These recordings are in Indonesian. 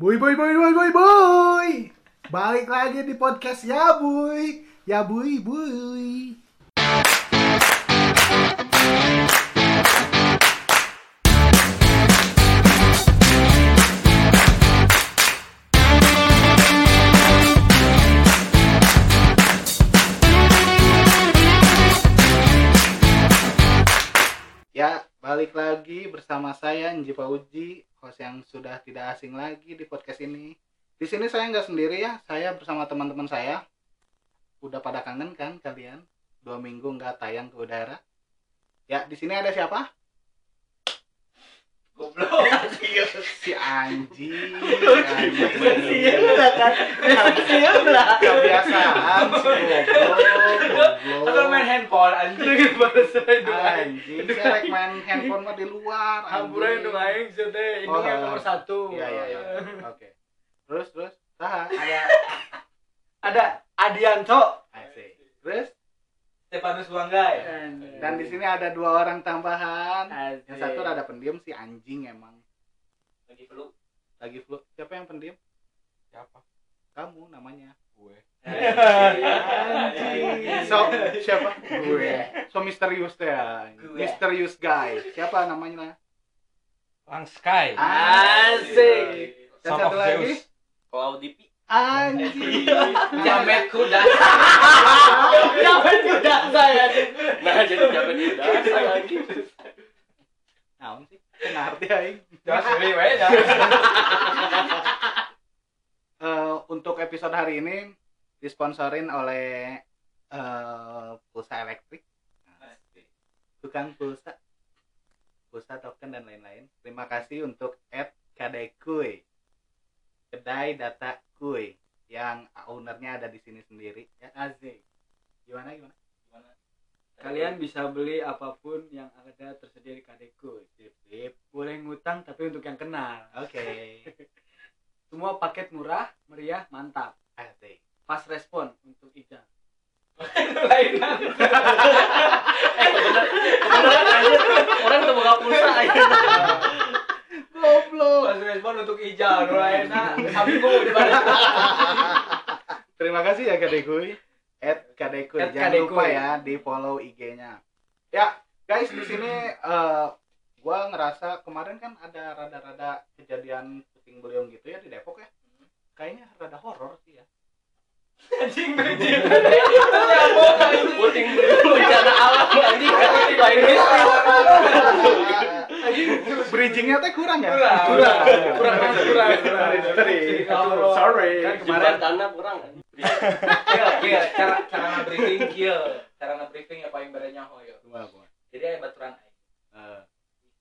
Boy boy boy boy boy boy. Balik lagi di podcast ya boy. Ya boy boy. Balik lagi bersama saya Nji Pauji, host yang sudah tidak asing lagi di podcast ini. Di sini saya nggak sendiri ya, saya bersama teman-teman saya. Udah pada kangen kan kalian? Dua minggu nggak tayang ke udara. Ya, di sini ada siapa? Goblok. Si Anji. Sial lah kan. Sial lah. Kebiasaan si goblok. Atau main handphone anjing Anjing, saya rek main handphone mah di luar. anjing. Hamburan dong aing sih teh. Ini Oh. yang nomor satu. Iya iya iya. Oke. Terus terus. Saha? Ada ada Adianto. Asik. Terus Stefanus Wanggai. dan di sini ada dua orang tambahan. Asik. Yang satu rada pendiam si anjing emang. lagi flu. Lagi flu. Siapa yang pendiam? Siapa? Kamu namanya. Gue. Anjing. So, siapa? Gue. So misterius teh. Gue. Misterius guy. Siapa namanya? Lang Sky. Asik. Dan Son satu lagi? Claudipi. Anjing. Jamet kuda. Jamet kuda saya. Nah, jadi jabat kuda lagi. Naon sih? Kena arti aing. Jangan wae ya. Eh, untuk episode hari ini disponsorin oleh eh, pulsa elektrik, tukang pulsa, pulsa token dan lain-lain. Terima kasih untuk Ed Kedai data kuy yang ownernya ada di sini sendiri. Ya, Asik. gimana gimana? Kalian bisa beli apa pun yang ada tersedia di Kadeko. Sip, sip. Boleh ngutang tapi untuk yang kenal. Oke. Semua paket murah, meriah, mantap. Asik. Fast respon untuk Ijang. Lainan. Eh, kebenaran. Orang tuh buka pulsa aja. Goblok. Fast respon untuk sabiku di balik. Terima kasih ya Kadekuy. At Kadekuy. At Jangan Kadekuy. lupa ya di follow IG-nya. Ya, guys di sini eh gua ngerasa kemarin kan ada rada-rada kejadian puting beliung gitu ya di Depok ya. Kayaknya rada horor sih ya. Anjing anjing. Puting beliung bencana alam anjing. Lain Bridgingnya teh kurang ya? Kurang. Kurang. Kurang, kurang, kurang. Sorry. Kan Kemarin tanah kurang. Kill, kill. Cara cara nge-briefing kill. Cara nge-briefing ya paling berenya hoyo. Jadi aya baturan aing. Eh,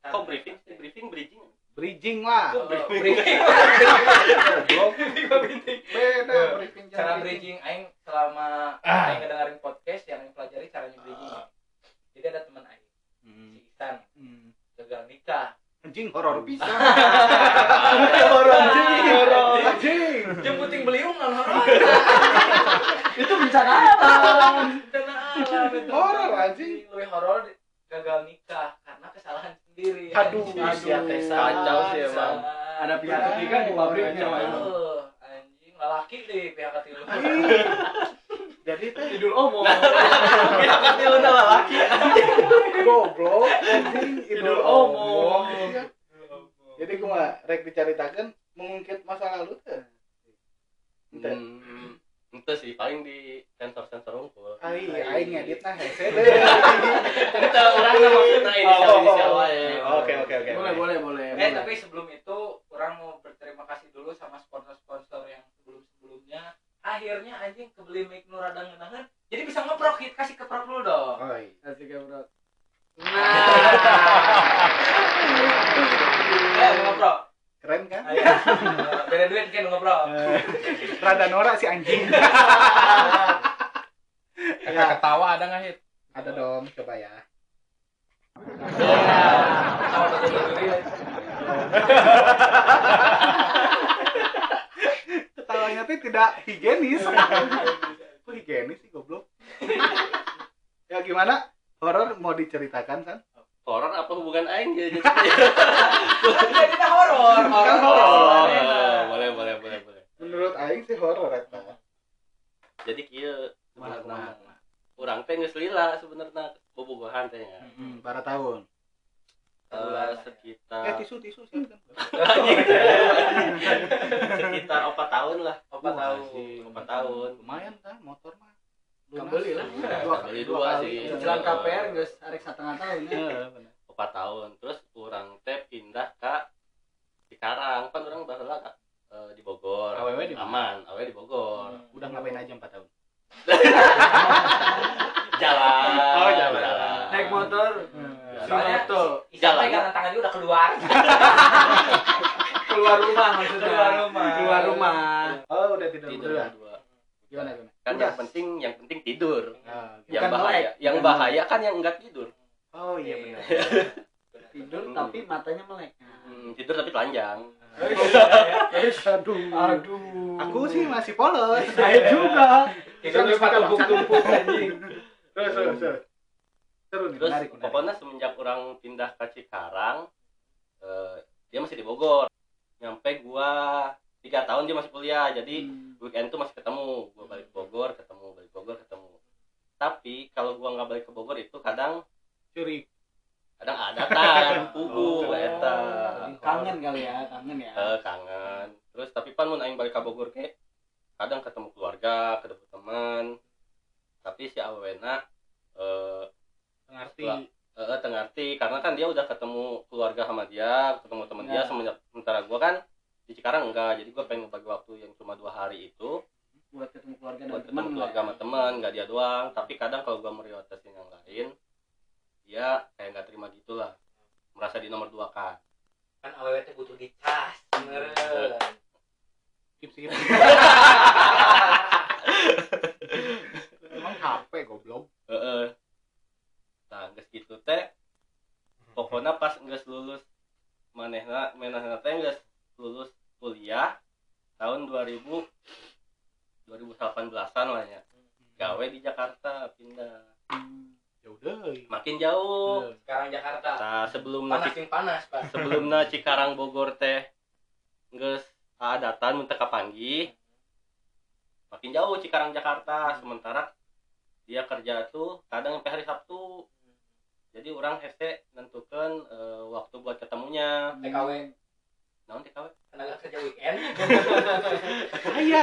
Kok briefing? Briefing bridging. Bridging lah. Oh, briefing. Goblok. Briefing. Beda briefing Cara bridging aing selama Ah. aing ngedengerin podcast yang aing pelajari caranya bridging. Jadi ada teman aing, Hmm. si Isan, Hmm. Gagal nikah. Anjing horor bisa. Horor, anjing. Horor. Anjing. Jemputing beliung non horor. Itu bencana alam. Bencana alam. Horor, anjing. Lebih horor gagal nikah karena kesalahan sendiri. Aduh, aduh. Kacau sih emang. Ada pihak ketiga di pabriknya, anjing lelaki deh pihak ketiga. Jadi teh Idul omong. Pihak katilu laki. goblok Idul omong. Iya. Jadi kumaha rek dicaritakeun mengungkit masa lalu teh. Ente. Hmm, Itu sih paling di sensor-sensor unggul. Ai aing ngeditna hese deh. Kita orang maksudnya inisial-inisial wae. Oke oke oke. Boleh, boleh, boleh. Eh tapi sebelum itu orang mau berterima kasih dulu sama sponsor-sponsor yang sebelum-sebelumnya akhirnya anjing kebeli mic nu rada ngeunangan jadi bisa ngeprok hit kasih keprok dulu dong Oi. Asik ya, bro. eh mau ngeprok Keren kan? ayo beda duit kan ngeprok Eh, Rada norak si anjing. Ya, ketawa ada nggak hit? ada dong, coba ya. tahu betul tuh tidak higienis. Kok higienis sih goblok? ya gimana? Horor mau diceritakan kan? Horor apa hubungan aing jadi jadi kita horor Kan horor. Oh, boleh aing sih horor eta. jadi kieu kumaha, sebenarnya urang teh geus lila sebenarnya bobogohan teh nya Hmm, para tahun. Eh, sekitar Eh tisu tisu sekitar opat tahun lah Wah, tahun. opat tahun Lumayan tah motor mah. Kembali lah. Dua, Kembali dua, sih. Jalan KPR geus arek setengah tahun ya. Iya, bener. opat tahun terus orang teh pindah ke Cikarang kan orang baheula ka eh, di Bogor Awewe di aman awewe di Bogor Udah ngapain aja 4 tahun? jalan Oh, jalan. Naik motor. Ya, Soalnya Isang Jalan. pegangan tangannya udah keluar. keluar rumah maksudnya. Keluar rumah. Keluar rumah. Oh, udah tidur tidur berdua. berdua Gimana gimana? kan Udah. yang penting yang penting tidur Ah, yang Bukan bahaya melek. yang Bukan bahaya kan yang enggak tidur Oh iya benar. Tidur Hmm. tapi matanya melek. Hmm, tidur tapi telanjang Aduh. Aduh. Aku sih masih polos. saya juga. Tidur sepatu sekarang. Tumpuk-tumpuk anjing. Terus terus terus. Seru nih, terus menarik, menarik. pokoknya semenjak orang pindah ke Cikarang eh, dia masih di Bogor nyampe gua tiga tahun dia masih kuliah jadi Hmm. weekend tuh masih ketemu gua balik ke Bogor ketemu balik ke Bogor ketemu tapi kalau gua nggak balik ke Bogor itu kadang curi. kadang ada kan pugu Oh. eta Kangen kali ya, kangen ya. Eh, kangen terus tapi pan mun aing balik ke Bogor ke kadang ketemu keluarga ketemu teman tapi si awena eh Ngerti. Lah. eh tengerti karena kan dia udah ketemu keluarga sama dia ketemu teman dia Ya. semenjak sementara gua kan di Cikarang enggak jadi gua pengen bagi waktu yang cuma dua hari itu Buat ketemu keluarga dan buat teman. ketemu keluarga sama teman nggak dia doang tapi kadang kalau gua prioritasin yang lain dia kayak nggak terima gitulah merasa di nomor dua kan Kan awewe teh butuh dicas. Bener. Skip skip. Emang HP goblok. Heeh. nah geus gitu teh pokoknya pas geus lulus manehna manehna teh geus lulus kuliah tahun 2000 2018-an lah ya. Gawe di Jakarta pindah. Ya udah. makin jauh. Sekarang Jakarta. nah sebelum Panas yang panas, Pak. sebelumnya Cikarang Bogor teh geus adatan mun teu kapanggi makin jauh Cikarang Jakarta. Sementara dia kerja tuh kadang sampai hari Sabtu. Jadi orang hese nentukan eh, waktu buat ketemunya. TKW naon TKW tenaga kerja weekend. Kayaknya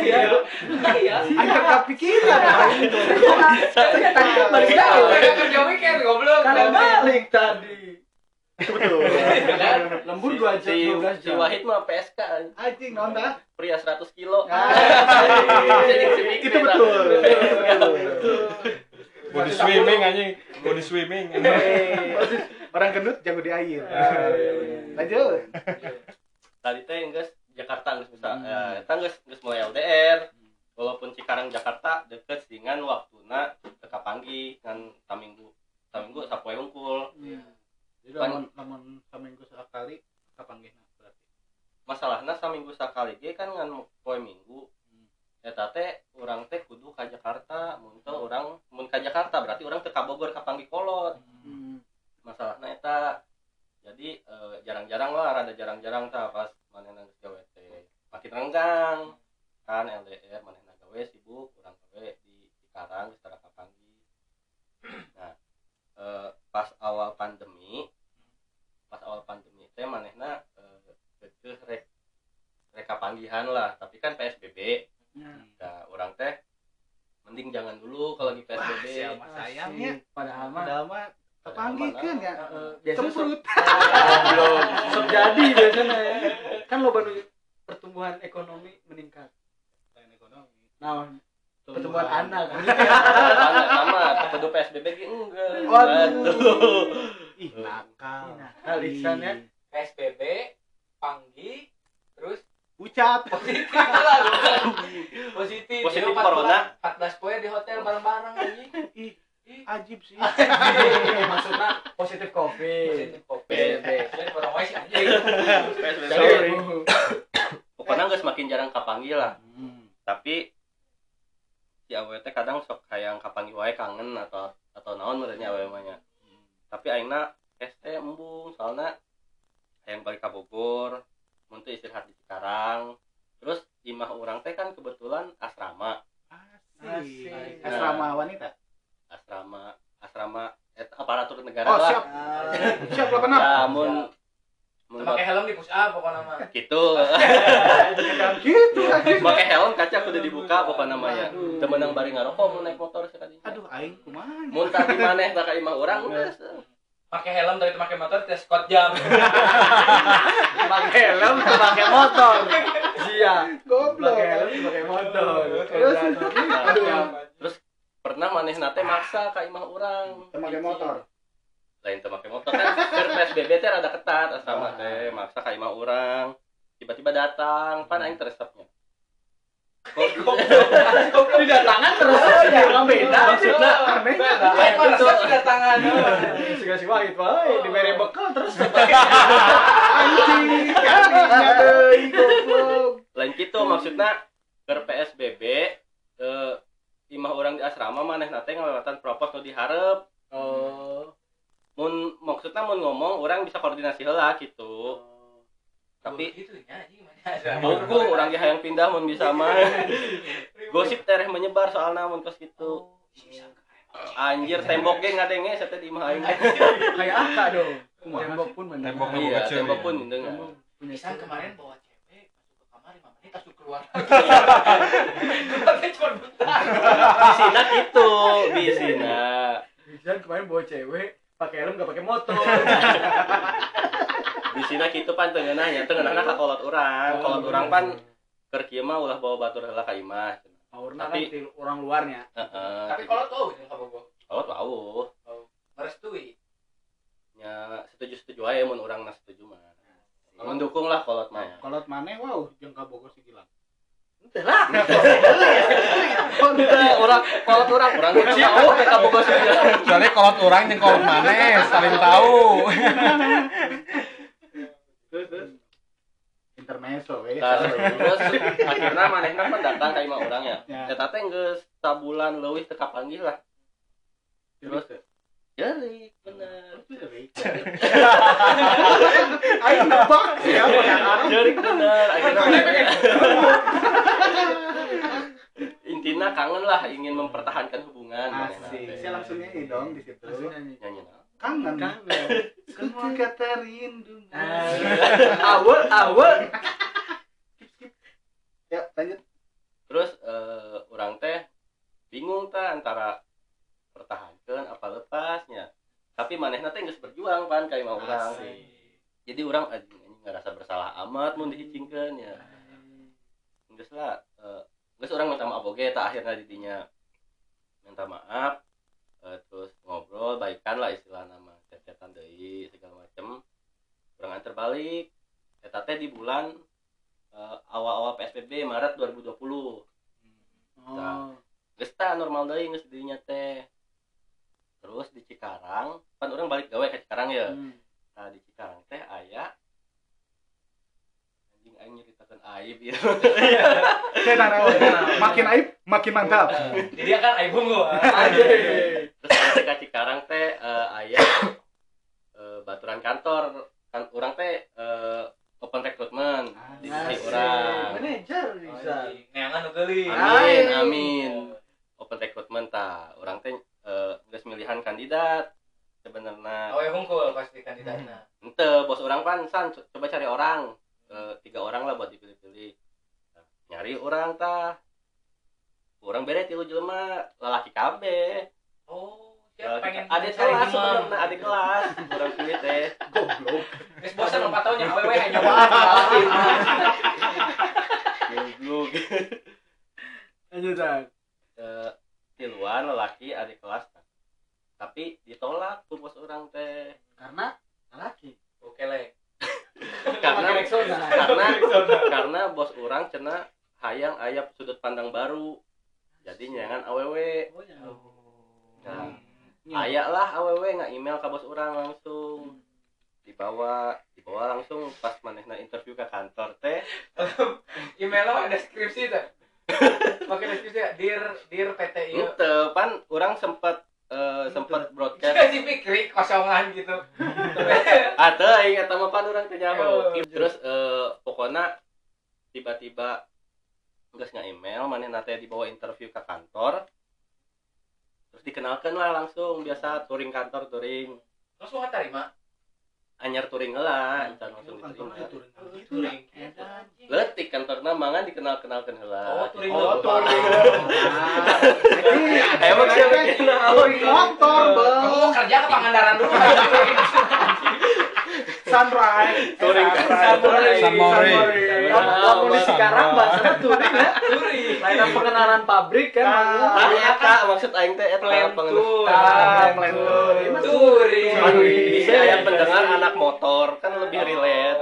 Iya. Iya. Anjir kepikiran. Tadi kan balik jauh. tenaga kerja weekend goblok. Karena balik tadi. Betul. Lembur dua jam, si, 12 si jam. Wahid mah PSK Anjing naon dah? pria 100 kilo Ah, si Itu. Betul. body swimming anjing body swimming Orang gendut jago di air. Ah, iya, iya. Lanjut. tadi teh geus Jakarta geus bisa Hmm. ya geus geus mulai LDR walaupun Cikarang Jakarta deket dengan waktuna teka panggi kan taminggu taminggu sapoe unggul Jadi lamun lamun seminggu sekali kapanggihna berarti. masalahnya saminggu sekali ge kan ngan poe minggu eta teh urang teh kudu ka Jakarta mun teu urang mun ka Jakarta berarti urang teu ka Bogor ka panggi kolot Hmm. Masalahnya eta jadi eh, jarang-jarang lah rada jarang-jarang tah pas manehna geus gawe teh. Makin renggang. Kan LDR manehna gawe sibuk urang gawe di Cikarang geus tara kapanggi nah eh, pas awal pandemi pas awal pandemi teh manehna eh, kekeh rek rek kapanggihan lah. Tapi kan PSBB Hmm. nah orang teh mending jangan dulu kalau lagi PSBB siapa sayangnya. Asik. Padahal mah Padahal mah kepanggihkeun ya. Cemprut. belum sok jadi biasanya ya. Kan lo baru pertumbuhan ekonomi meningkat. Selain ekonomi. Nah, pertumbuhan anak. sama sama kudu PSBB enggak Waduh. Aduh. Ih, nakal. Nakal, ya. PSBB, Panggi, terus Ucat. positif lah. Positif. Positif Jadi 14 corona. 14 poe di hotel bareng-bareng anjing. Ajib sih. Maksudnya positif covid. Positif COVID. PSBB. Jadi orang wae sih anjing. PSBB Sorry. pokoknya nggak semakin jarang kapanggil lah Hmm. tapi si awewe teh kadang sok hayang kapanggil wae kangen atau atau naon merenya awewe mah nya. tapi aingna es teh embung soalnya hayang balik ka Bogor mun teu istirahat di Cikarang terus imah urang orang teh kan kebetulan asrama Asik. Asik. Asrama wanita. Asrama asrama et, aparatur negara Oh, lah siap. Siap 86. ya mun mun pakai helm di push up pokoknya mah gitu Gitu. pakai helm kaca kudu dibuka apa namanya temenang bari ngarokok mun naik motor sekali Aduh, aing kumaha. mun tadi maneh tak imah orang geus. pakai helm tapi pakai motor tes jam pakai helm pakai motor iya Goblok. pakai helm pakai motor Terus? terus pernah maneh nate maksa ka imah orang Pakai motor. lain teu make motor. Kan keur PSBB teh rada ketat. Asrama teh maksa ka imah orang tiba-tiba datang. Pan aing teresepnya kok didatangan terus. Ya orang beda maksudnya. Aneh. Lain mah resep kedatangan suka si wahid wae diberi bekal terus. Anjing. Lain gitu maksudnya ke PSBB eh, imah orang di asrama maneh nate ngelewatan propos nu diharap oh. Mun maksudnya mun ngomong orang bisa koordinasi heula gitu. Tapi gitu ya buku orang ge hayang pindah mun bisa mah. Gosip tereh menyebar soalnya mun kos gitu. Anjir tembok ge ngadenge saya teh di imah aing. Kayak apa dong? Tembok. Pun. Tembok iya kecil. tembok pun ya. mendeng Pisan kemarin bawa menit langsung keluar Tapi cuma bentar. Bisina gitu bisina. Bisa kemarin bawa cewek pakai helm gak pakai motor. Bisina gitu pan tengenahnya tengenahna ka kolot urang kolot urang pan keur kieu mah ulah bawa batur heula ka imah Aurna kan Tapi- di orang luarnya. Heeh. Tapi kalau tuh yang kamu gua. Kolot wauh merestui. Nya setuju-setuju aja mun urang na setuju mah mendukung lah kolot mah Kolot maneh wow jeung ka Bogor si Gilang. orang kolot urang urang geus tahu ka bogo Soalnya kolot orang yang kolot maneh saling tahu. Intermezzo we. Nah, terus akhirnya manehna kan datang ka imah urang ya. Ya. Eta teh geus sabulan leuwih teu kapanggih lah. Terus jadi bener. Aing nebak ya. Jadi bener. Intinya kangen lah ingin mempertahankan hubungan Asik. teh. Saya langsung nyanyi dong di situ. nyanyi nah. Kangen. kangen Semua kata rindu. awal awal Ya, lanjut. Terus eh, orang teh bingung tah antara pertahankan apa lepasnya. Tapi manehna teh geus berjuang pan kayak mau orang. Jadi orang ngerasa bersalah amat mun dihicingkeun ya. Geus lah eh, geus orang minta maaf oge tah akhirnya didinya minta maaf eh, terus ngobrol baikan lah istilah nama chat-chatan deui segala macem orang antar balik eta teh di bulan eh, awal-awal PSBB Maret 2020 oh geus tah normal deui geus dirinya teh terus di Cikarang kan orang balik gawe ke Cikarang ya? Hmm. nah di Cikarang teh aya anjing aing nyeritakeun aib ya. Saya naon. Makin aib, makin mantap. Jadi dia kan aib bungo terus di ka Cikarang teh eh, aya eh, baturan kantor. Kan orang teh eh, open recruitment. Di sisi Asik. orang manajer bisa. Neangan nu geuli amin amin. Open recruitment ta. Orang teh eh, geus milihan kandidat sebenarnya. Awe hungkul pasti kandidatna ente bos orang pan san co- coba cari orang. Eh, tiga orang lah buat dipilih-pilih. Nah, nyari orang tah. Orang beda tilu jelema lalaki kabeh Oh Lalaki pengen cari kelas sebenarnya adik kelas. Orang pilih teh. Goblok. Geus bosan empat tahunnya awewe hanya nyobaan lalaki. goblok. Lanjut Dan. Eh, tiluan lelaki adik kelas tapi ditolak tuh bos orang teh. Karena laki Oke le. karena karena karena bos orang cena hayang ayap sudut pandang baru. Jadi nyangan aww oh ya. Nah, Hmm. aya lah aww nggak email ke bos orang langsung. Dibawa dibawa langsung pas manehna interview ke kantor teh. Email lo ada skripsi tuh. Deskripsi ya, dir dir PT ieu. ente pan orang sempat eh, sempat broadcast. Kasih pikir kosongan gitu. ada ingat sama pan orang teh nyaho Oh, terus eh, pokoknya tiba-tiba nggak nggak email mana nanti dibawa interview ke kantor. Terus dikenalkan lah langsung biasa touring kantor touring. Langsung terima anyar touring lah entar langsung kantornya diterima turun touring letik kantor mangan dikenal kenalkan lah. Oh, touring. Oh, touring. Emang siapa yang kenal? touring motor, Bang. kerja ke Pangandaran dulu? Sunrise. Touring. Sunrise. Di sekarang bahasa touring ya. touring Lain pengenalan pabrik kan. Ah, eta maksud aing teh eta plan pengen- tour plan tour. touring Bisa yang pendengar anak motor kan lebih relate.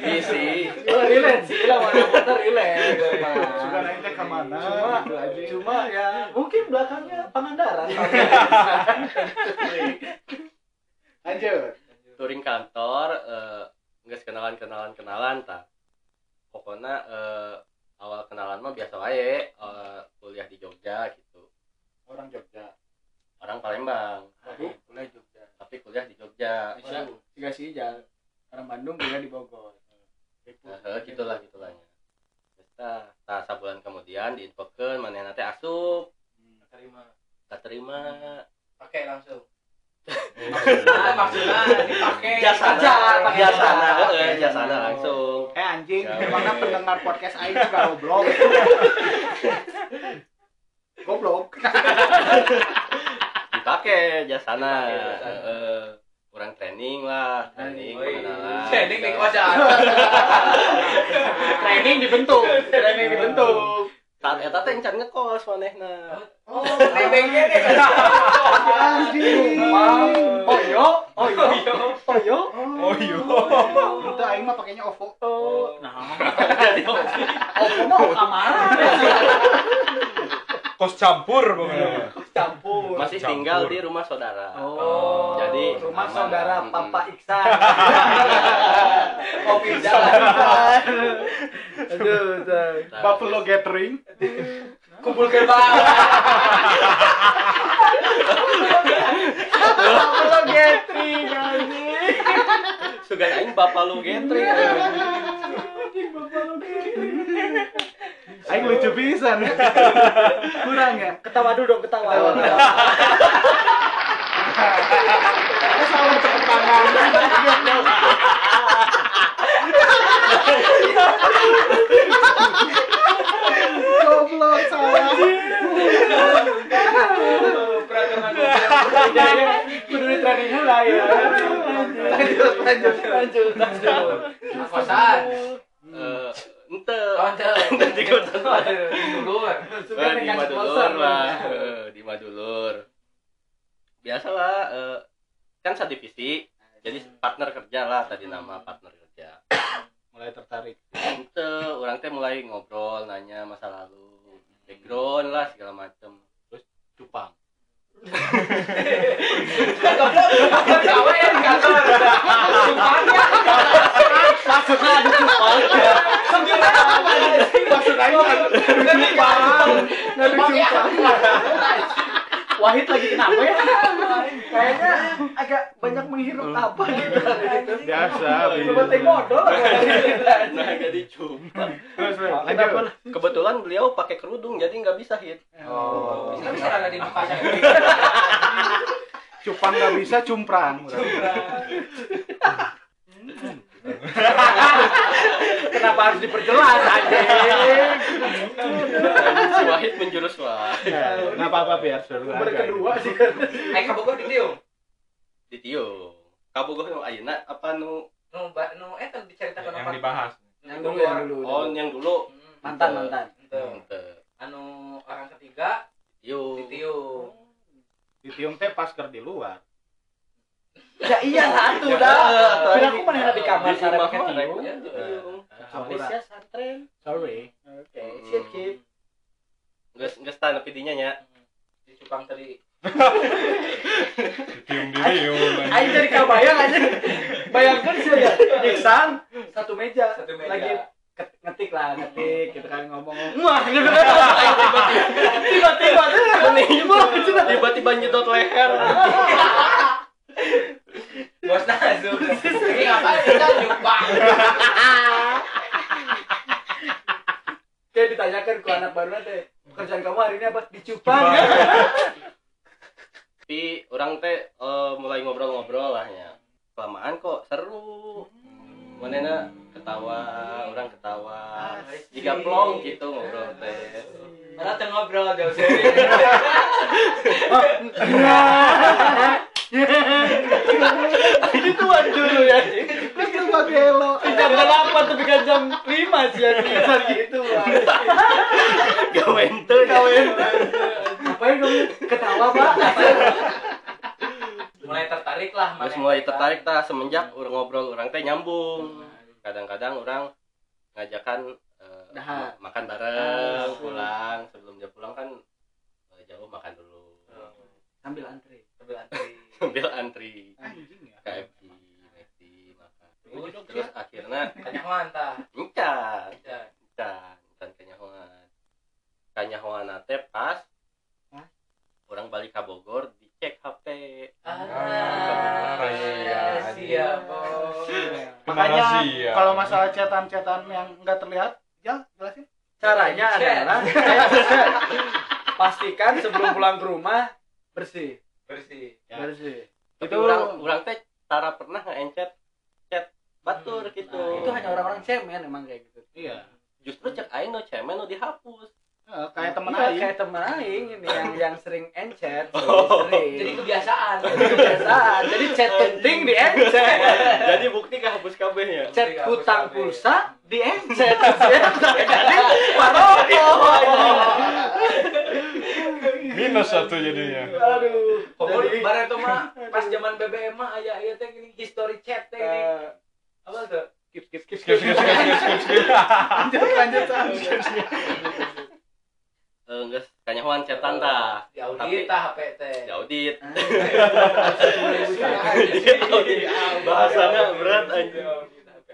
Isi. Oh, relate sih lah mana motor relate. Suka naik teh ke mana? Cuma, Gitu cuma ya mungkin belakangnya Pangandaran. Lanjut. touring kantor eh nggak kenalan kenalan kenalan tak pokoknya eh, awal kenalan mah biasa wae eh, kuliah di Jogja gitu. Orang Jogja. orang Palembang. Waduh, kuliah Jogja. tapi kuliah di Jogja. Tiga sih jalan. Orang Bandung kuliah di Bogor. nah, eh, gitulah gitulah. Kita nah sebulan kemudian diinfokan mana nanti asup. Terima tak terima pakai langsung. Maksudnya maksudnya dipakai. jasana jasa. Jasana langsung Eh anjing, Ya. emangnya pendengar podcast Aing juga goblok. Goblok. dipakai jasana Dipakai jasana. Eh, kurang training lah training pengenalan training di kosan Training dibentuk, training dibentuk. Saat eta teh encan ngekos manehna oh nebengnya deh Anjing. Oh yo, oh yo, oh yo. Oh iya. Itu Aing mah pakainya OVO. Oh, nah. Oh, mau kamar. Kos campur pokoknya. Campur. masih Campur. tinggal di rumah saudara Oh, Jadi, rumah aman. saudara. Papa Iksan. kopi jalan Aduh, aduh. Nah, Buffalo Gathering. kumpul gerbang Buffalo Gathering anjing. sugan aing bapak lu getring Aing lucu pisan. Kurang ya? Ketawa dulu dong, ketawa. Eh selalu tepuk tangan. Goblok salah. peraturan Kudu di training heula ya. Lanjut, lanjut. Lanjut, lanjut. kosan Eh, ente oh ente di Madulur lah di Madulur biasa lah eh, kan satu divisi jadi partner kerja lah tadi nama partner kerja. Mulai tertarik. ente orang teh mulai ngobrol nanya masa lalu background lah segala macem. Cupang. ya di kantor. Sumpahnya Maksudnya ada cupang. Maksud Aing ada Cupang. Ada cupang. Wahid lagi kenapa ya? Kayaknya agak banyak menghirup apa gitu. Biasa. Coba modal. nah jadi cuma kebetulan beliau pakai kerudung jadi nggak bisa hit Oh. bisa bisa ada di Cupang nggak bisa, cumprang. Kenapa harus diperjelas anjing? si Wahid menjurus wah Nggak apa-apa biar seru Nomor aja. kedua sih. Kan. eh kabogor di Tiung di Tio kabogoh nu ayeuna apa nu? Nu nu eh kan diceritakan Yang apa? dibahas. Yang dulu, yang dulu. oh yang dulu. Mantan, mantan. anu orang ketiga? Tio di Tiung Di Tiung teh pas ker di luar. Ya iya satu Ya, dah. eh, Bila aku mana di kamar rumah pakai mana tiung. ya Tiung Sampura. Habis ya santren Sorry. Oke, sip sip. Nggak nggak stand pidinya nya di Cupang tadi Ditium ditium. Aing jadi kabayang aja. Bayangkan sih ya. Iksan satu meja. Satu meja. Lagi ngetik lah, ngetik gitu kan ngomong. Wah, gitu kan. Tiba-tiba tuh. tiba-tiba nyedot leher bos Nazum ini ngapain? Kita Cupang kayak ditanyakan ke anak baru teh pekerjaan kamu hari ini apa? Dicupang tapi orang teh eh, mulai ngobrol-ngobrol lah ya. Kelamaan kok seru. Mana ketawa orang ketawa. Jika plong gitu ngobrol teh. Malah teu ngobrol jauh sih. Itu dulu ya. Itu pakai lo jam delapan tapi kan jam lima sih ya. Bisa gitu gawen tuh kawin ngapain kamu? Ketawa pak. Mulai tertarik lah terus mulai tertarik tak semenjak orang ngobrol orang teh nyambung. Kadang-kadang orang ngajakan ma- makan bareng pulang. Sebelum dia pulang kan eh, jauh makan dulu. Sambil antri. Sambil antri. Sambil antri anjing ya KFC McD makan terus, terus akhirnya Tanya mantah. encan encan encan kanyahoan kanyahoan teh pas Hah? orang balik ke Bogor dicek HP Ah, iya. siap, Bos. makanya Rahasia. ya. kalau masalah cetan-cetan yang nggak terlihat ya jelasin caranya adalah pastikan sebelum pulang ke rumah bersih Bersih. Ya. bersih. Tapi Itu- orang orang teh tara pernah nge-encet chat batur gitu. Nah, itu hanya orang-orang cemen emang kayak gitu. Iya. Justru cek aing no cemen no dihapus. Eh, kayak temen Iya, aing. kayak temen aing ini yang yang sering encet Oh. sering Jadi kebiasaan. Jadi kebiasaan. Jadi chat penting di encet jadi bukti kehapus kabehnya chat Bukti hutang hapus pulsa di encet jadi paroko Minus satu jadinya. aduh Jadi- tuh mah pas zaman BBM mah aya aya teh gini history chat teh. Eh, Apa tuh? skip skip skip Skip, skip, skip, skip, skip, skip. lanjut lanjut San. eh geus kanyahoan chatan tah Di audit Tapi- tah HP teh. di audit Bahasanya berat anjing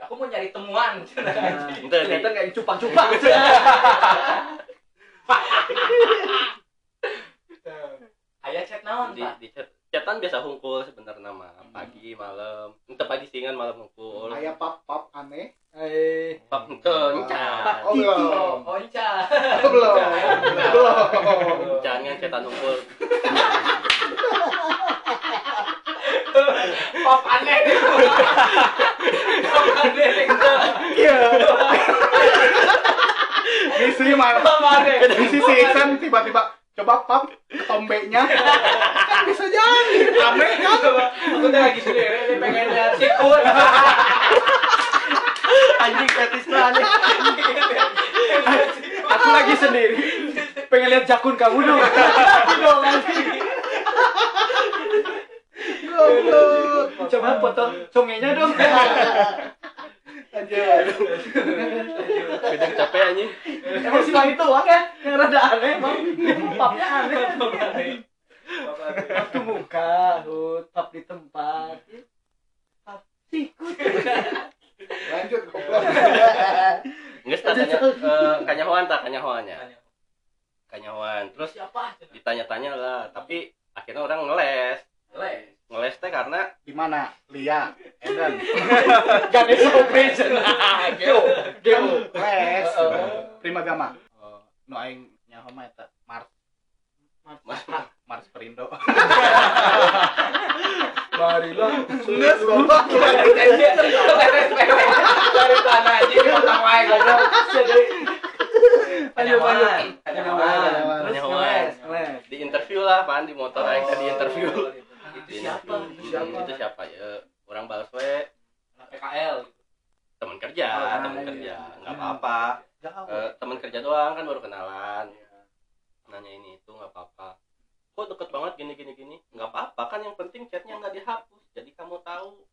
Aku mau nyari temuan. Ternyata nggak cupang-cupang Aya chat naon, di, Pak? di chat chatan biasa hungkul sebenarnya nama pagi malam ente pagi singan malam hungkul kayak pap pap aneh eh pak ente encan oh belum Oh, Onca. oh belum belum jangan chatan hungkul Pop aneh. Pop aneh. iya di sini mana Pop aneh. di sisi Iksan tiba-tiba coba pap ketombeknya kan bisa jadi. Aneh kan Aku tuh lagi sendiri, dia pengen lihat sikut. anjing fetis aneh aku lagi sendiri pengen lihat jakun kamu dong dong anjing goblok. Coba foto congenya dong aja. Kadang capek anjing. Emang si wangi doang ya? Yang rada aneh emang papnya aneh. Pap tuh muka hut pap di tempat. Pap sikut lanjut goblok nggak tanya. Eh, kanyahoan tak kanyahoannya Tanya, kanyahoan. Terus Siapa? ditanya-tanya lah tapi akhirnya orang ngeles. Les. Ngeles teh karena di mana? Lia Eden. Ganesha Operation geo geo les Oh. prima gama. No aing nyaho mah eta Mars. Mas, Mars Perindo. Marilah Geus goblok Dari tanah aja, potong wae goblok. lanjut lanjut ngeles di interview lah pan di motor aing tadi interview. Itu siapa? Itu Itu siapa? itu siapa? Ya orang balas we PKL. teman kerja Oh, teman iya. kerja. nggak apa-apa. Eh, teman kerja doang kan baru kenalan. Nanya ini itu nggak apa-apa. Kok deket banget gini gini gini? Nggak apa-apa kan yang penting chatnya nggak dihapus. Jadi kamu tahu.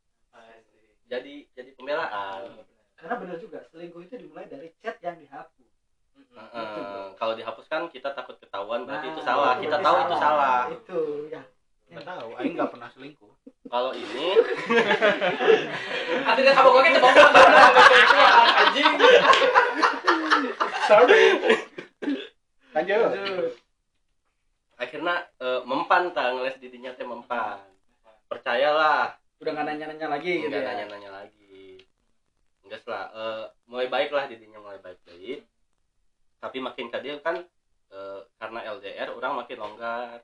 Jadi jadi pembelaan. Karena benar juga selingkuh itu dimulai dari chat yang dihapus. Heeh, kalau dihapus kan kita takut ketahuan berarti Nah, itu salah. Itu kita tahu itu salah. Itu ya nggak tahu aing nggak pernah selingkuh. Kalau ini Akhirnya kita bawa anjing. sorry. Lanjut. Akhirnya eh, mempan ngeles didinya teh mempan. Percayalah. Udah nggak nanya-nanya lagi gitu nggak ya? nanya-nanya lagi. Enggak lah eh, mulai baik lah didinya mulai baik baik tapi makin ke dia kan eh, karena LDR orang makin longgar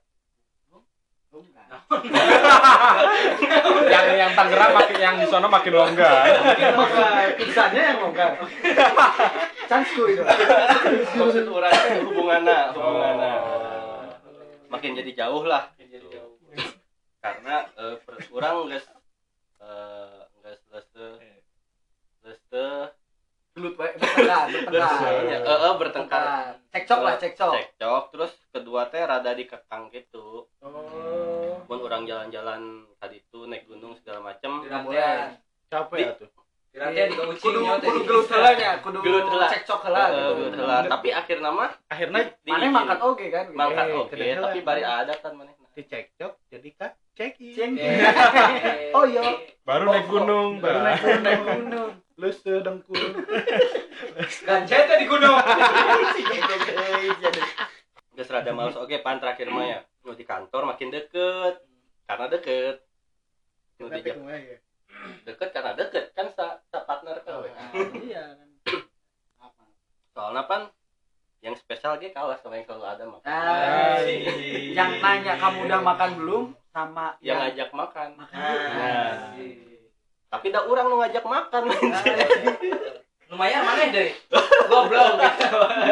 yang yang Tangerang makin yang di sana makin longgar. Pizzanya yang longgar. Cansku itu. Maksud orang teh hubunganna hubunganna makin jadi jauh lah. Gitu. karena eh, per- orang geus eh, geus geus teu- geus teu gelut wae bertengkar bertengkar. Ya, eh, eh, bertengkar. Cekcok lah cekcok. cekcok. Terus kedua teh rada dikekang gitu. Oh. Pun orang jalan-jalan tadi itu naik gunung segala macem. Dirantian. capek Di- ya tuh? Dirantian di kudu kudu gelut heula nya kudu Gelut heula. cekcok heula Eh, gitu. gelut heula. tapi akhir nama akhirnya di- mana makan oke kan? mangkat Eh, oke kedengeran. tapi bari ada kan mana dicekcok jadi kak. Eh, Oh, iya. baru naik gunung baru naik gunung. Naik gunung lu sedengkul Ganja di gunung. Geus rada males. Oke pan terakhir mah ya. Nu di kantor makin deket. Karena deket. Nu di ya. deket karena deket. Kan sa, sa partner kau iya kan. Soalnya pan yang spesial ge kalah sama yang selalu ada makan yang nanya kamu udah makan belum sama yang ngajak makan makan Nah. tapi dah orang nu ngajak makan Lumayan mana deh? Goblok.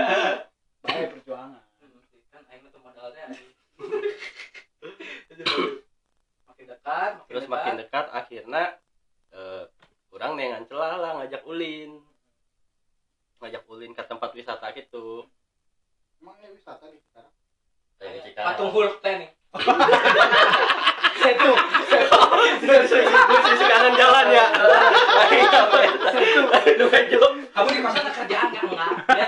baik perjuangan Kan aing mah teu modalnya. anjing. Makin dekat, makin terus dekat. makin dekat akhirnya eh, orang nengan celah lah ngajak ulin ngajak ulin ke tempat wisata gitu emang ya wisata di sekarang kayak di Cikarang. Patung Hulk teh nih. setu Masih sekarang jalan ya lagi apa ya Lu aja. Kamu di kosan ada kerjaan enggak enggak? Ya,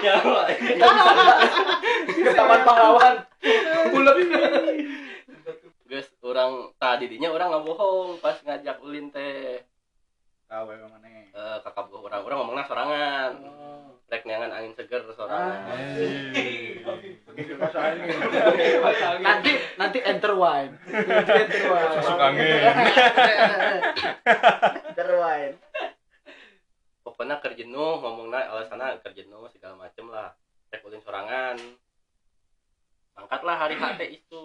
ya ke taman pahlawan bulat guys orang tadi dinya orang nggak bohong pas ngajak ulin teh tahu ya mana Eh, kakak buah orang orang ngomongnya sorangan rek neangan angin seger sorangan nanti nanti enter wine Nanti enter wine Masuk angin. enter wine pokoknya kerjenuh ngomongnya alasannya kerjenuh segala macem lah. Rek ulin sorangan. Angkatlah hari H teh itu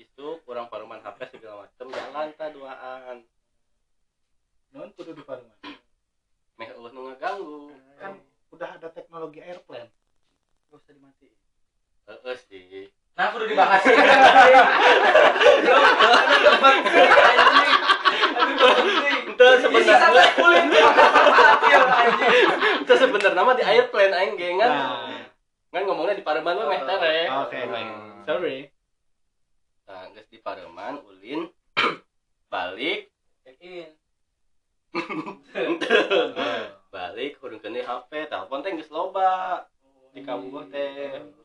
itu kurang paruman HP segala macem. Jalan ta duaan. Non kudu di Parman meh eueuh nu ngaganggu kan udah ada teknologi airplane. Gak usah dimatiin heeh sih Nah, kudu dibahas. itu sebenarnya itu sebenarnya mah di airplane aing ge kan kan ngomongnya di Pareman mah meh tere oke sorry nah geus di Pareman ulin balik Check-in. balik kurang kene HP telepon teh geus loba di kabupaten teh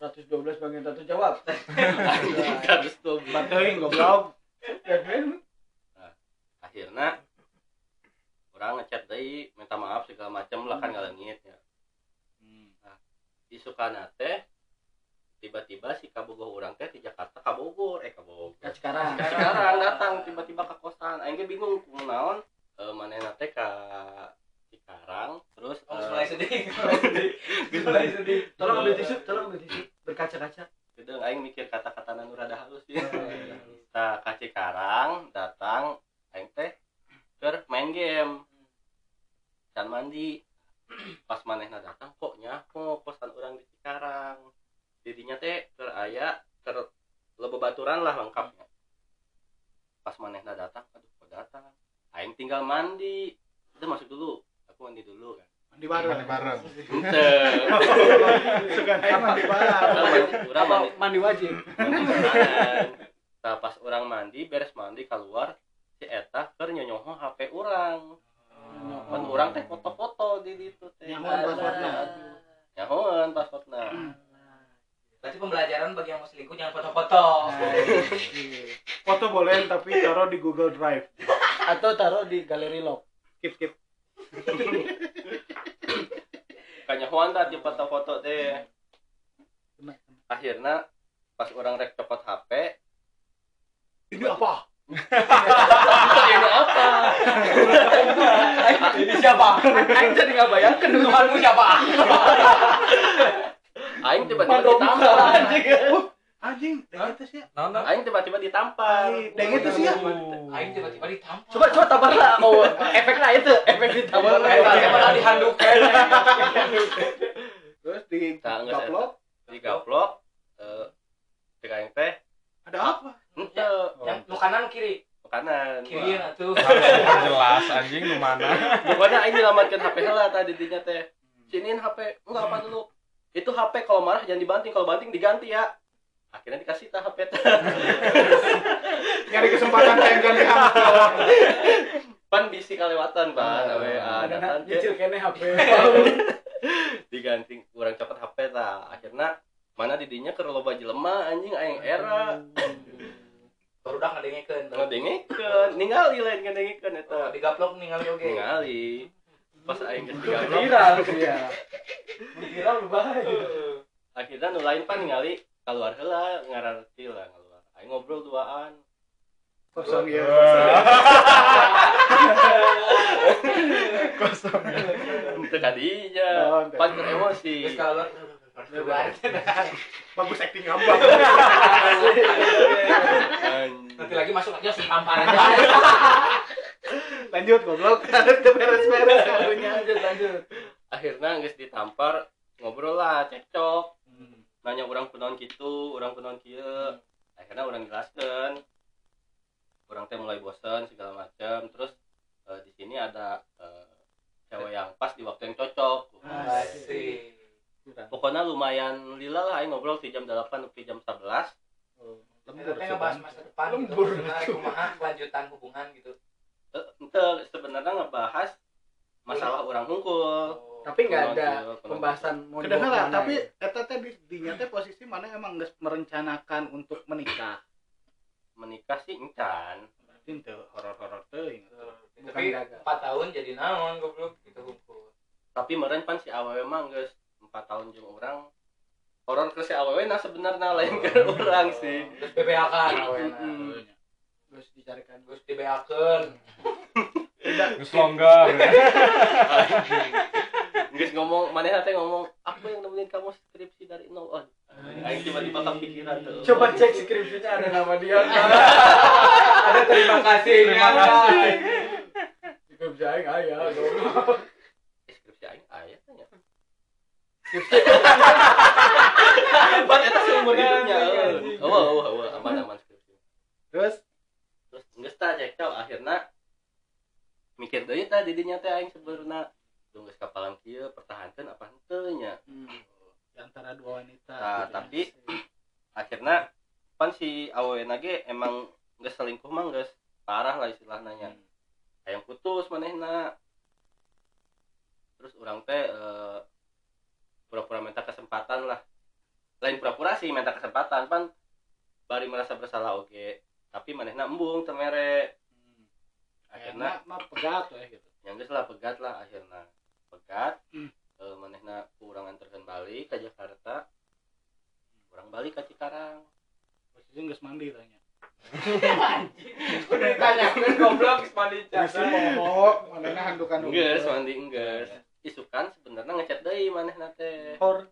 112 bagian satu jawab. Harus tuh batuin goblok. Akhirnya orang ngechat deui minta maaf segala macam lah kan ngalengit ya. Isukana teh tiba-tiba si kabogoh orang teh di Jakarta ka Bogor eh ka Bogor Kan sekarang sekarang datang tiba-tiba ke kosan. Aing bingung kunaon eh manehna teh ka Cikarang terus Oh, eh, mulai sedih. Mulai sedih. Mulai sedih. tolong ambil tisu tolong ambil tisu berkaca-kaca Gedeng aing mikir kata-kata nu rada halus ya. Nah, ka Cikarang datang aing teh keur main game. Dan mandi. Pas manehna datang kok nyaho kosan orang di Cikarang. Didinya teh keur aya keur loba baturan lah lengkapnya. Pas manehna datang, aduh kok datang. Aing tinggal mandi. Udah masuk dulu. Aku mandi dulu kan. mandi bareng Mandi bareng. Suka mandi bareng. Urang mandi, apa wajib? Bareng. Nah, pas orang mandi beres mandi keluar si eta keur nyonyoho HP orang. Kan orang teh foto-foto di itu teh. Nyahoan passwordna. nyahoan passwordna Berarti pembelajaran bagi yang mau selingkuh jangan foto-foto. foto boleh tapi taruh di Google Drive. Atau taruh di galeri log skip skip kanyahoan tadi foto-foto teh. Akhirnya pas orang rek copot HP ini apa? Ini apa? Ini siapa? Aing jadi nggak bayangkan Tuhanmu siapa? aing tiba-tiba ditampar anjing. Deng itu sih. Naon naon? aing tiba-tiba ditampar deng itu sih ya. Aing tiba-tiba ditampar. Coba coba tampar lah. Oh, efeknya itu, efek ditampar. tiba-tiba dihandukan. Terus di Nah, gaplok di gaplok eh cek aing teh ada apa? ente Yang nu kanan nu kiri. kanan Kiri atuh. Harus jelas anjing lu mana? pokoknya aing nyelamatkan HP heula tadi dinya teh siniin HP enggak apa dulu itu HP kalau marah jangan dibanting kalau banting diganti ya akhirnya dikasih tah HP teh Nyari kesempatan pengen ganti HP. pan bisi kalewatan pan WA datang Nyicil kene HP. diganti kurang cepet HP tah akhirnya mana didinya ke loba jelema anjing aing era Baru dah ngadengikeun. ngadengikeun ningali lain ngadengikeun Oh, eta digaplok ningali oge. ningali pas aing geus digaplok Viral sih ya. Viral bahaya. akhirnya nu lain pan ningali keluar heula ngararti lah keluar aing ngobrol duaan Kosong ya. Kosong. Itu kadinya Oh, ente. pan keur emosi Bagus acting ngambang. nanti lagi masuk aja tampar aja. Lanjut goblok. Ada beres-beres karunya. Lanjut lanjut. akhirnya geus ditampar ngobrol lah cekcok nanya orang kunaon gitu orang kunaon kieu akhirnya orang jelaskan orang teh mulai bosan segala macam terus eh, di sini ada eh, cewek yang pas di waktu yang cocok Asik. pokoknya lumayan lila lah aing ngobrol di jam 8 sampai jam 11 Lembur Kita ngebahas masa depan gitu. Lembur. Kumaha kelanjutan hubungan gitu. Ente sebenarnya ngebahas masalah orang hungkul Tapi nggak ada pembahasan mau ke mana tapi ya? eta teh di dinya teh posisi mana emang geus merencanakan untuk menikah. menikah sih encan Itu horor-horor teuing. Bukan Tapi. 4 tahun jadi naon goblok gitu hukum. tapi meren pan si awewe mah geus 4 tahun jeung orang horor ke si awewe nah sebenarnya lain ke orang sih Terus kan awena. Mm-mm. Terus dicarikan Terus DBH-keun. Geus longgar. Geus ngomong mana teh ngomong apa yang nemenin kamu skripsi dari nol on aing tiba-tiba kepikiran tuh Coba cek skripsinya ada nama dia. ada terima kasihnya. Terima kasih. Skripsi aing aya goblok. Eh, skripsi aing aya tanya Skripsi. eta seumur hidupnya Anjing, anjing. eueuh eueuh eueuh aman aman skripsi Terus terus geus tah cekcok akhirnya mikir deui tah di dinya teh aing sebenarnya Geus kapalan kieu pertahankeun apa henteu nya hmm, di antara dua wanita. Nah, gitu ya. tapi akhirnya pan si awena ge emang geus selingkuh mah geus parah lah istilahnya nya. Hayang putus manehna. Terus orang teh eh, pura-pura minta kesempatan lah. Lain pura-pura sih minta kesempatan pan bari merasa bersalah oke. Tapi manehna embung teu mere. Hmm. Akhirnya mah pegat ya gitu. yang geus lah pegat lah akhirnya. Pegat. Hmm. Eh, manehna kurang anterkeun balik ke Jakarta. Kurang balik ke Cikarang. Posisi geus mandi tanya. Udah ditanyakan goblok geus mandi cara. poho, manehna handukan Enggeus mandi enggeus. Isukan sebenarnya ngechat deui manehna teh. Hor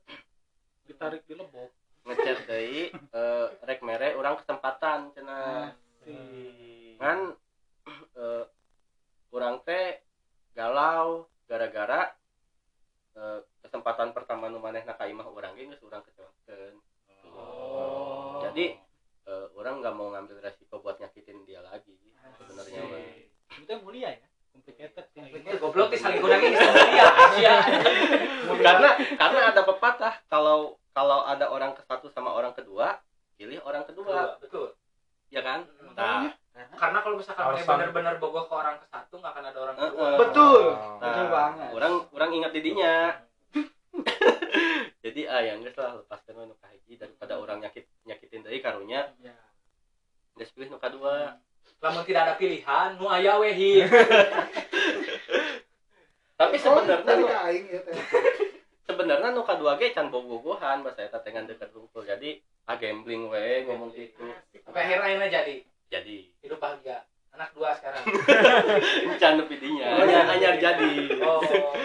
ditarik di lebok. Ngechat deui eh rek mere urang kesempatan cenah. Ngan eh urang teh galau gara-gara eh, kesempatan pertama nu manehna ka imah urang ge geus urang kecewakeun. Oh. Jadi eh, orang nggak mau ngambil resiko buat nyakitin dia lagi sebenarnya. Itu mulia ya. Complicated sih. Ini goblok di saling lagi bisa mulia Asia. karena karena ada pepatah kalau kalau ada orang ke satu sama orang kedua pilih orang kedua Betul. ya kan nah, Karena kalau misalkan mana benar-benar bogoh ke orang ke satu nggak akan ada orang Eh, kedua. eh. Betul. nah, Betul banget. orang orang ingat didinya jadi ah yang geus lah lepaskan we nu kahiji daripada orang nyakit nyakitin deui karunya Ya. geus pilih nu kadua Lamun tidak ada pilihan, nu aya we tapi sebenarnya nu- aing ya teh. sebenarnya nu kadua ge can bogohan bahasa eta teh ngan deket hungkul jadi ah gambling we ngomong gitu Sampai akhir akhirnya jadi jadi hidup bahagia. Anak dua sekarang. can nepi dinya anyar anyar jadi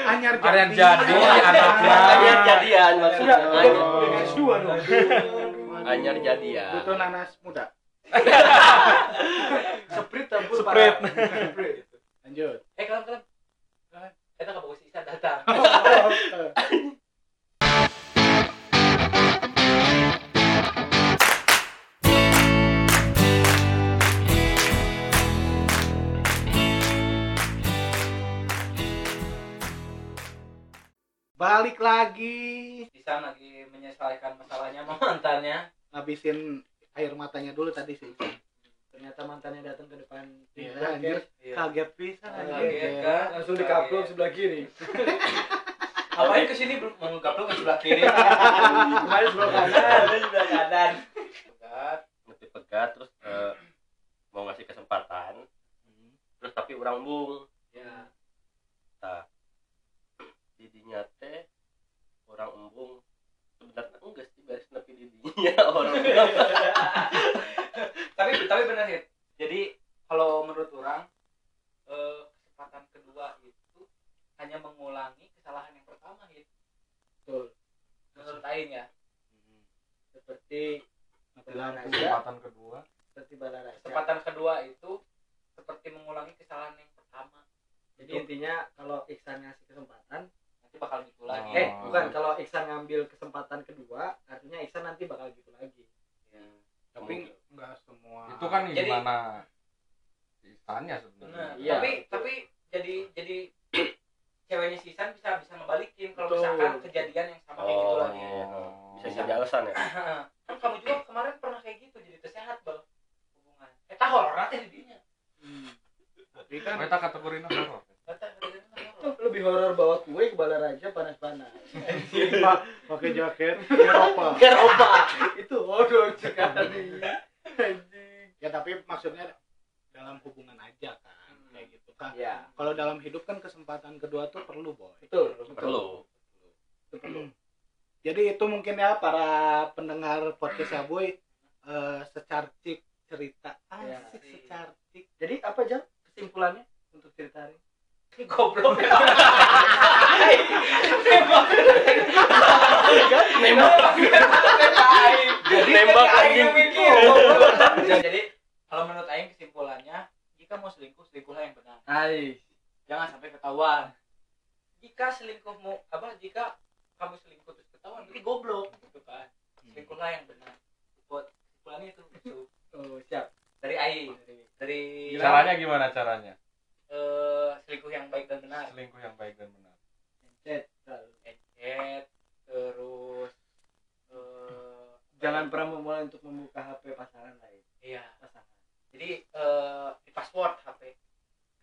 anyar Arian jadi jadi anaknya. Anyar jadian maksudnya. Anyar, dengan S2 dong. anyar jadian. butuh nanas muda Parah. Sprint. lanjut Eh kalian kalian. Kita nggak bagus sisa datang. balik lagi Sisa lagi menyelesaikan masalahnya sama mantannya. ngabisin air matanya dulu tadi sih Ternyata mantannya datang ke depan. Iya, Kaget. anjir. Iya. kaget pisan Kaget, kan? Langsung dikaplok sebelah kiri. Ngapain ke sini belum mau gaplok ke sebelah kiri? Kemarin sebelah kanan. sebelah kanan. Ngerti pegat terus eh, mau ngasih kesempatan. Terus tapi orang bung. Ya. Nah, didinya teh orang embung sebenarnya enggak beres nepi didinya orang tapi tapi benar sih. Jadi kalau menurut orang eh, kesempatan kedua itu hanya mengulangi kesalahan yang pertama gitu. Betul. Menurut Aing ya. Seperti Dalam. Kesempatan kedua. Seperti Balaraja. Kesempatan kedua itu seperti mengulangi kesalahan yang pertama. Jadi intinya kalau Iksan ngasih kesempatan, Nanti bakal gitu lagi. Oh. eh bukan kalau Iksan ngambil kesempatan kedua, artinya Iksan nanti bakal gitu lagi. tapi nggak semua Itu kan Jadi- gimana istannya Benar. sebenarnya. Iya, tapi tapi jadi jadi ceweknya Sisan bisa bisa ngebalikin kalau misalkan kejadian yang sama kayak gitu Oh, lagi. iya. bisa jadi alasan ya kan kamu juga kemarin pernah kayak gitu jadi tersehat bang hubungan. Eh tahu orang nanti didinya. tapi kan Kita kategorinya horor. Lebih horor bawa kue ke Balaraja panas-panas. Pak, pakai jaket Eropa Eropa itu horor sekali. Ya tapi maksudnya dalam hubungan aja kan kayak gitu kan Ya, kalau dalam hidup kan kesempatan kedua tuh perlu boy betul, betul. perlu Itu perlu. jadi itu mungkin ya para pendengar podcast ya boy eh, secarcik cerita Ya. asik secarcik Jadi apa jam kesimpulannya untuk cerita hari? Goblok. nembak Nembak anjing. Jadi kalau menurut Aing kesimpulannya jika mau selingkuh selingkuhlah yang benar. Hai. jangan sampai ketahuan. Jika selingkuhmu apa jika kamu selingkuh terus ketahuan berarti goblok. Gitu kan. Selingkuhlah yang benar. Buat kesimpulannya itu itu Oh, siap. dari Aing. Dari Caranya gimana caranya? Selingkuh yang baik dan benar. Chat. selalu. Encet, terus eh, Jangan pernah memulai untuk membuka HP pasangan lain. iya Pasangan. jadi eh, di password HP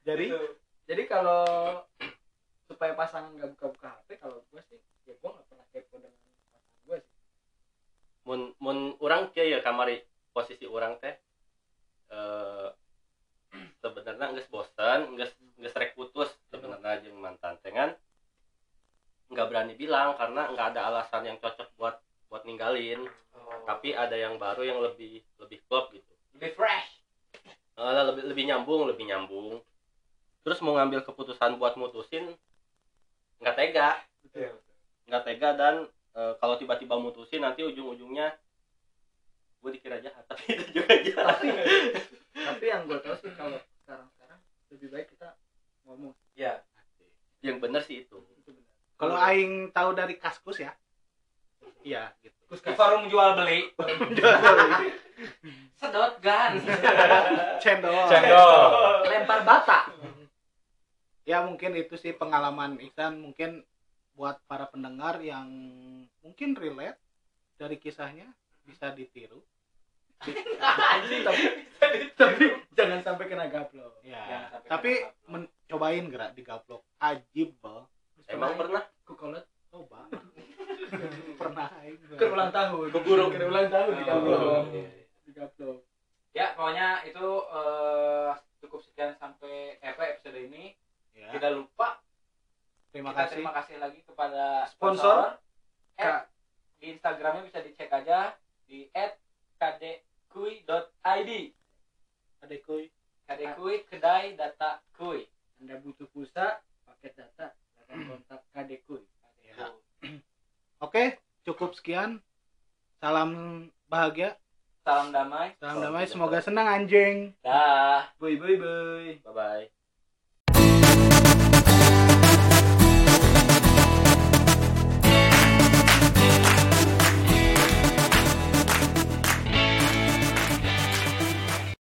jadi Itu. Jadi kalau supaya pasangan nggak buka-buka HP, kalau gue sih, ya gue nggak pernah kepo dengan pasangan gue sih. mun mun orang kia ya kamari posisi orang teh eh sebenarnya nggak bosan nggak nggak rek putus sebenarnya jeung mantan teh kan nggak berani bilang karena nggak ada alasan yang cocok buat buat ninggalin Oh. tapi ada yang baru yang lebih lebih klop gitu lebih fresh Eh, lebih lebih nyambung lebih nyambung terus mau ngambil keputusan buat mutusin nggak tega Betul. nggak tega dan eh, kalau tiba-tiba mutusin nanti ujung-ujungnya gue dikira jahat tapi itu juga jahat Tapi, tapi yang gue tahu sih kalau sekarang-sekarang lebih baik kita ngomong. ya yang bener sih itu Itu benar. kalau aing tahu dari kaskus ya? Iya gitu. Forum jual beli. Sedot gan. Cendol. Cendol. Lempar bata. ya mungkin itu sih pengalaman Iksan. Mungkin buat para pendengar yang mungkin relate dari kisahnya bisa ditiru. Tapi, tapi jangan sampai kena gaplok. ya sampai tapi kena men- cobain gerak di gaplok. Ajib bal emang pernah? Kukolet coba pernah aing ke ulang tahun. Keburu. Ke ulang tahun di gaplok. Oh. Di gaplok. ya pokoknya itu eh, cukup sekian sampai eh, apa episode ini ya. tidak lupa terima kita kasih terima kasih lagi kepada Sponsor. sponsor di instagramnya bisa dicek aja di @kadekui.id adekuy kadekui kedai data kui Anda butuh pulsa, paket data, silakan kontak kadekuy Ya. Oke, cukup sekian. Salam bahagia, salam damai salam damai. sejahtera. Semoga senang anjing. dah Boy boy boy. bye bye